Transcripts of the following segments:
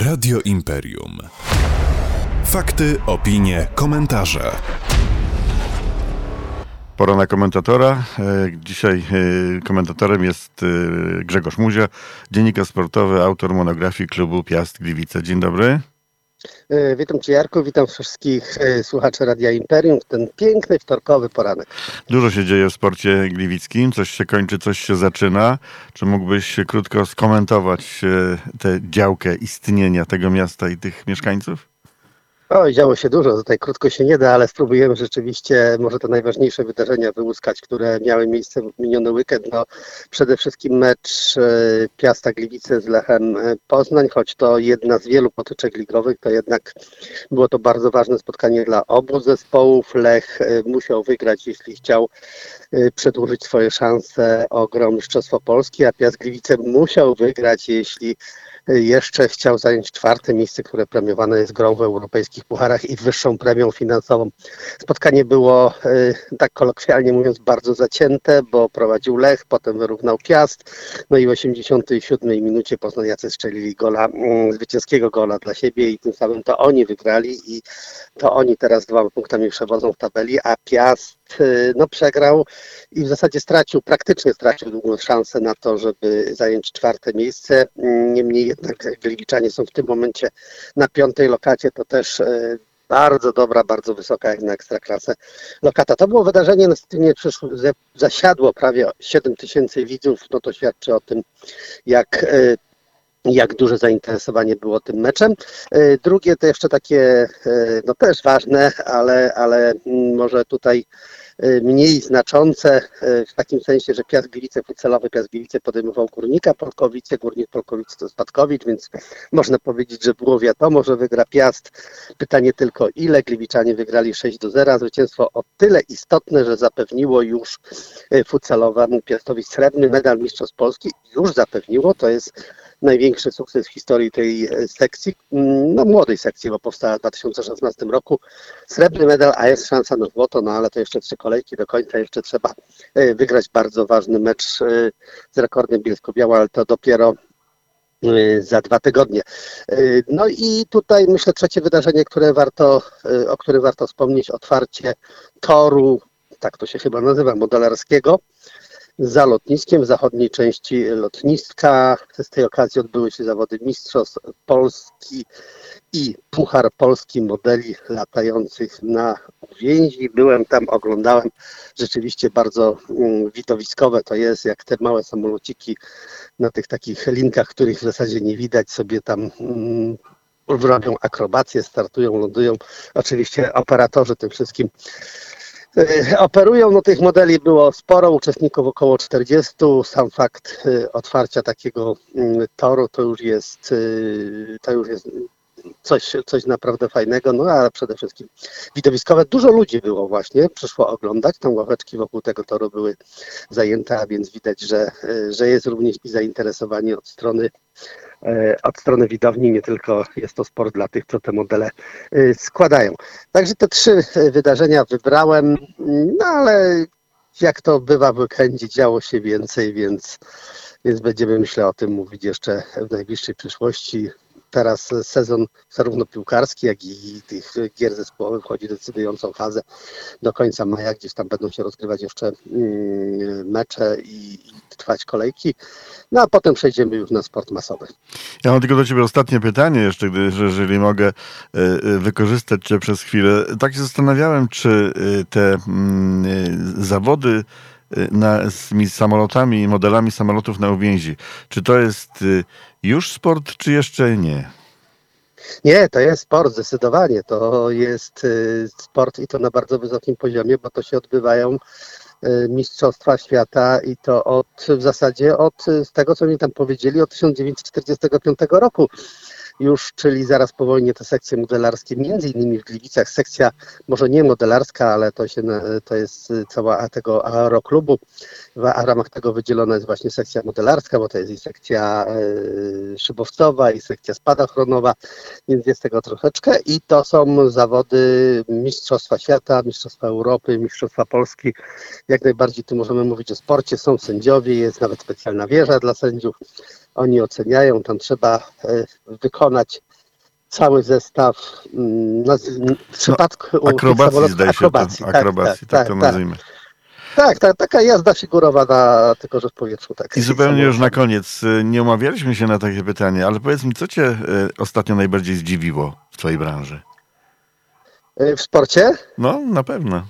Radio Imperium. Fakty, opinie, komentarze. Pora na komentatora. E, Dzisiaj e, komentatorem jest e, Grzegorz Muzia, dziennikarz sportowy, autor monografii klubu Piast Gliwice. Dzień dobry. E, Witam Cię Jarku, witam wszystkich e, słuchaczy Radia Imperium w ten piękny wtorkowy poranek. Dużo się dzieje w sporcie gliwickim. Coś się kończy, coś się zaczyna. Czy mógłbyś krótko skomentować e, tę działkę istnienia tego miasta i tych mieszkańców? O, działo się dużo, tutaj krótko się nie da, ale spróbujemy rzeczywiście może te najważniejsze wydarzenia wyłuskać, które miały miejsce w miniony weekend. No, przede wszystkim mecz e, Piasta Gliwice z Lechem e, Poznań, choć to jedna z wielu potyczek ligowych, to jednak było to bardzo ważne spotkanie dla obu zespołów. Lech e, musiał wygrać, jeśli chciał przedłużyć swoje szanse o grę Mistrzostwo Polski, a Piast Gliwice musiał wygrać, jeśli jeszcze chciał zająć czwarte miejsce, które premiowane jest grą w europejskich pucharach i wyższą premią finansową. Spotkanie było, e, tak kolokwialnie mówiąc, bardzo zacięte, bo prowadził Lech, potem wyrównał Piast, no i w 87 minucie poznaniacy strzelili gola, mm, zwycięskiego gola dla siebie i tym samym to oni wygrali i to oni teraz dwoma punktami przewodzą w tabeli, a Piast e, no, przegrał i w zasadzie stracił, praktycznie stracił długą szansę na to, żeby zająć czwarte miejsce. Mm, Niemniej jednak Gliwiczanie są w tym momencie na piątej lokacie, to też e, bardzo dobra, bardzo wysoka jak na ekstraklasę lokata. To było wydarzenie, nie przyszło, ze- zasiadło prawie 7 tysięcy widzów, no to świadczy o tym, jak e, jak duże zainteresowanie było tym meczem. E, Drugie to jeszcze takie, e, no też ważne, ale, ale mm, może tutaj mniej znaczące e, w takim sensie, że Piast Gliwice, futsalowy Piast Gliwice podejmował Górnika Polkowice, Górnik Polkowice to Spadkowicz, więc można powiedzieć, że było wiadomo, że wygra Piast. Pytanie tylko ile, Gliwiczanie wygrali 6 do 0, zwycięstwo o tyle istotne, że zapewniło już e, futsalowemu Piastowi srebrny medal Mistrzostw Polski, już zapewniło, to jest największy sukces w historii tej e, sekcji, mm, no młodej sekcji, bo powstała w 2016 roku. Srebrny medal, a jest szansa na złoto, no ale to jeszcze trzy kolejki do końca, jeszcze trzeba e, wygrać bardzo ważny mecz e, z rekordem Bielsko-Biała, ale to dopiero za dwa tygodnie. No i tutaj myślę trzecie wydarzenie, które warto, o którym warto wspomnieć, otwarcie toru, tak to się chyba nazywa, modelarskiego za lotniskiem w zachodniej części lotniska. Z tej okazji odbyły się zawody Mistrzostw Polski i Puchar Polski modeli latających na uwięzi. Byłem tam, oglądałem. Rzeczywiście bardzo mm, widowiskowe to jest, jak te małe samolociki na tych takich linkach, których w zasadzie nie widać, sobie tam mm, robią akrobacje, startują, lądują. Oczywiście operatorzy tym wszystkim Operują, no tych modeli było sporo, uczestników około 40. Sam fakt e, otwarcia takiego mm, toru to już jest, e, to już jest coś, coś naprawdę fajnego, no ale przede wszystkim widowiskowe. Dużo ludzi było właśnie, przyszło oglądać, tam ławeczki wokół tego toru były zajęte, a więc widać, że, e, że jest również i zainteresowanie od strony e, od strony widowni, nie tylko jest to sport dla tych, co te modele e, składają. Także te trzy wydarzenia wybrałem, no ale jak to bywa w weekendzie, działo się więcej, więc, więc będziemy myślę o tym mówić jeszcze w najbliższej przyszłości. Teraz sezon zarówno piłkarski, jak i tych gier zespołowych wchodzi decydującą fazę. Do końca maja gdzieś tam będą się rozgrywać jeszcze mm, mecze i, trwać kolejki. No a potem przejdziemy już na sport masowy. Ja mam tylko do ciebie ostatnie pytanie jeszcze, gdy, że jeżeli mogę e, e, wykorzystać cię przez chwilę. Tak się zastanawiałem, czy e, te mm, zawody na, z mi- samolotami i modelami samolotów na uwięzi, czy to jest e, już sport, czy jeszcze nie? Nie, to jest sport, zdecydowanie. To jest y, sport i to na bardzo wysokim poziomie, bo to się odbywają y, Mistrzostwa Świata i to od w zasadzie od y, z tego, co mi tam powiedzieli, od 1945 roku już, czyli zaraz po wojnie te sekcje modelarskie, między innymi w Gliwicach, sekcja może nie modelarska, ale to, się, to jest y, cała tego aeroklubu, w ramach tego wydzielona jest właśnie sekcja modelarska, bo to jest i sekcja y, szybowcowa, i sekcja spadochronowa, więc jest tego troszeczkę i to są zawody Mistrzostwa Świata, Mistrzostwa Europy, Mistrzostwa Polski. Jak najbardziej tu możemy mówić o sporcie, są sędziowie, jest nawet specjalna wieża dla sędziów. Oni oceniają, tam trzeba e, wykonać cały zestaw mm, naz- w przypadku No, Akrobacji zdaje się akrobacji, to. Akrobacji, tak, to nazwijmy. Tak, tak, taka jazda figurowana, tylko że w powietrzu. Tak. I zupełnie już na koniec, y, nie umawialiśmy się na takie pytanie, ale powiedz mi, co cię y, ostatnio najbardziej zdziwiło w twojej branży? Y, W sporcie? No, na pewno.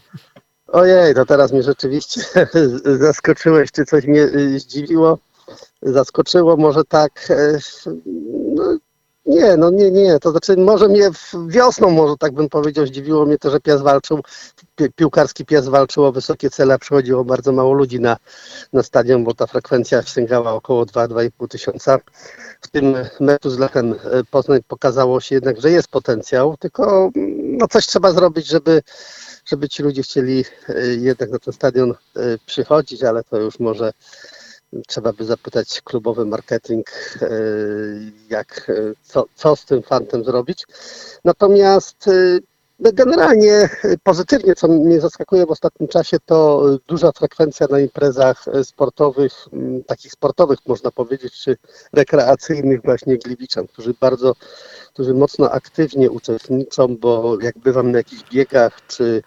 Ojej, to teraz mnie rzeczywiście zaskoczyłeś, czy coś mnie y, zdziwiło. Zaskoczyło może tak. e, No, nie, no nie, nie. To znaczy może mnie wiosną, może tak bym powiedział, zdziwiło mnie to, że pies walczył, pi- piłkarski pies walczył o wysokie cele, a przychodziło bardzo mało ludzi na, na stadion, bo ta frekwencja sięgała około 2-2,5 tysiąca. W tym meczu z Lechem e, Poznań pokazało się jednak, że jest potencjał, tylko mm, no coś trzeba zrobić, żeby żeby ci ludzie chcieli e, jednak na ten stadion przychodzić, ale to już może trzeba by zapytać klubowy marketing, e, jak, e, co, co z tym fantem zrobić. Natomiast e, no generalnie pozytywnie, co mnie zaskakuje w ostatnim czasie, to duża frekwencja na imprezach sportowych, takich sportowych można powiedzieć, czy rekreacyjnych właśnie Gliwiczan, którzy bardzo, którzy mocno aktywnie uczestniczą, bo jak bywam na jakichś biegach czy,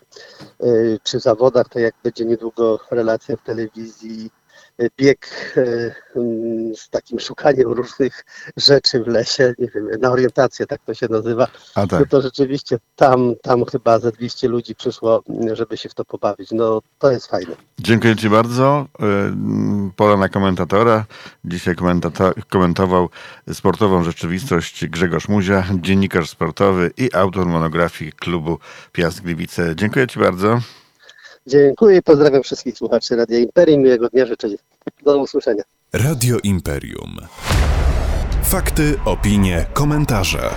czy zawodach, to jak będzie niedługo relacja w telewizji, bieg e, m, z takim szukaniem różnych rzeczy w lesie, nie wiem, na orientację, tak to się nazywa, A no tak. to rzeczywiście tam, tam chyba ze 200 ludzi przyszło, żeby się w to pobawić. No to jest fajne. Dziękuję Ci bardzo. Y, Pora na komentatora. Dzisiaj komentował sportową rzeczywistość Grzegorz Muzia, dziennikarz sportowy i autor monografii klubu Piast Gliwice. Dziękuję Ci bardzo. Dziękuję i pozdrawiam wszystkich słuchaczy Radia Imperium. Miłego dnia życzę. Do usłyszenia. Radio Imperium. Fakty, opinie, komentarze.